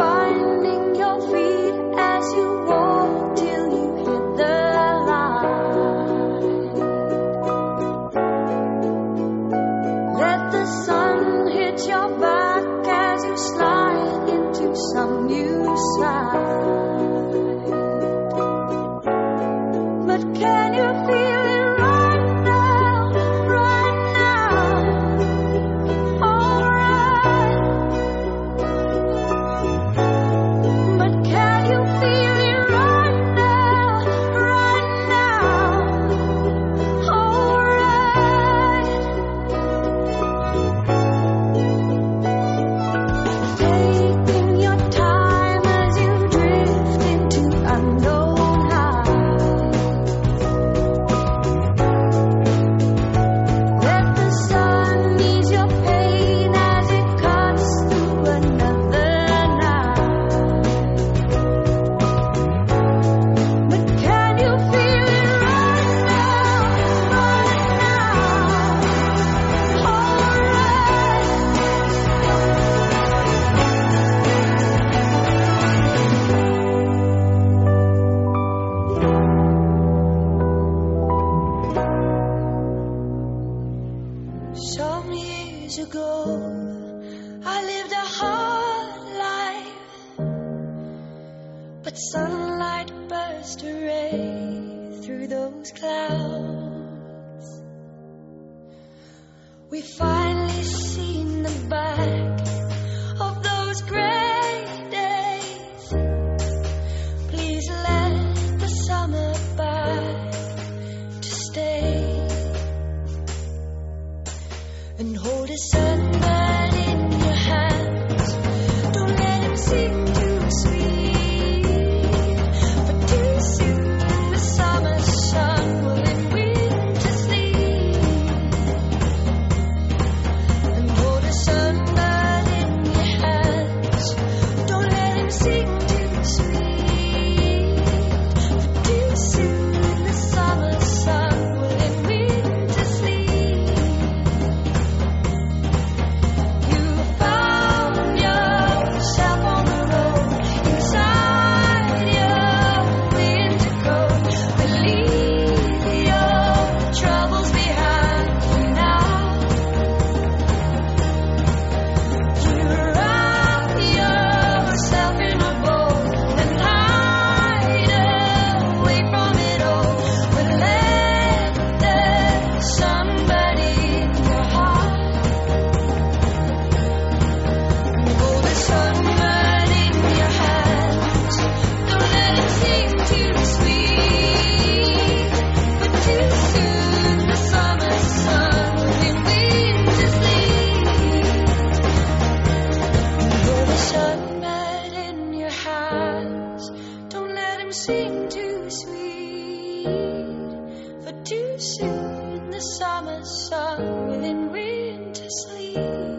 finding let go. I lived a hard life, but sunlight burst a ray through those clouds. We finally. sit in the summer sun within winter sleep.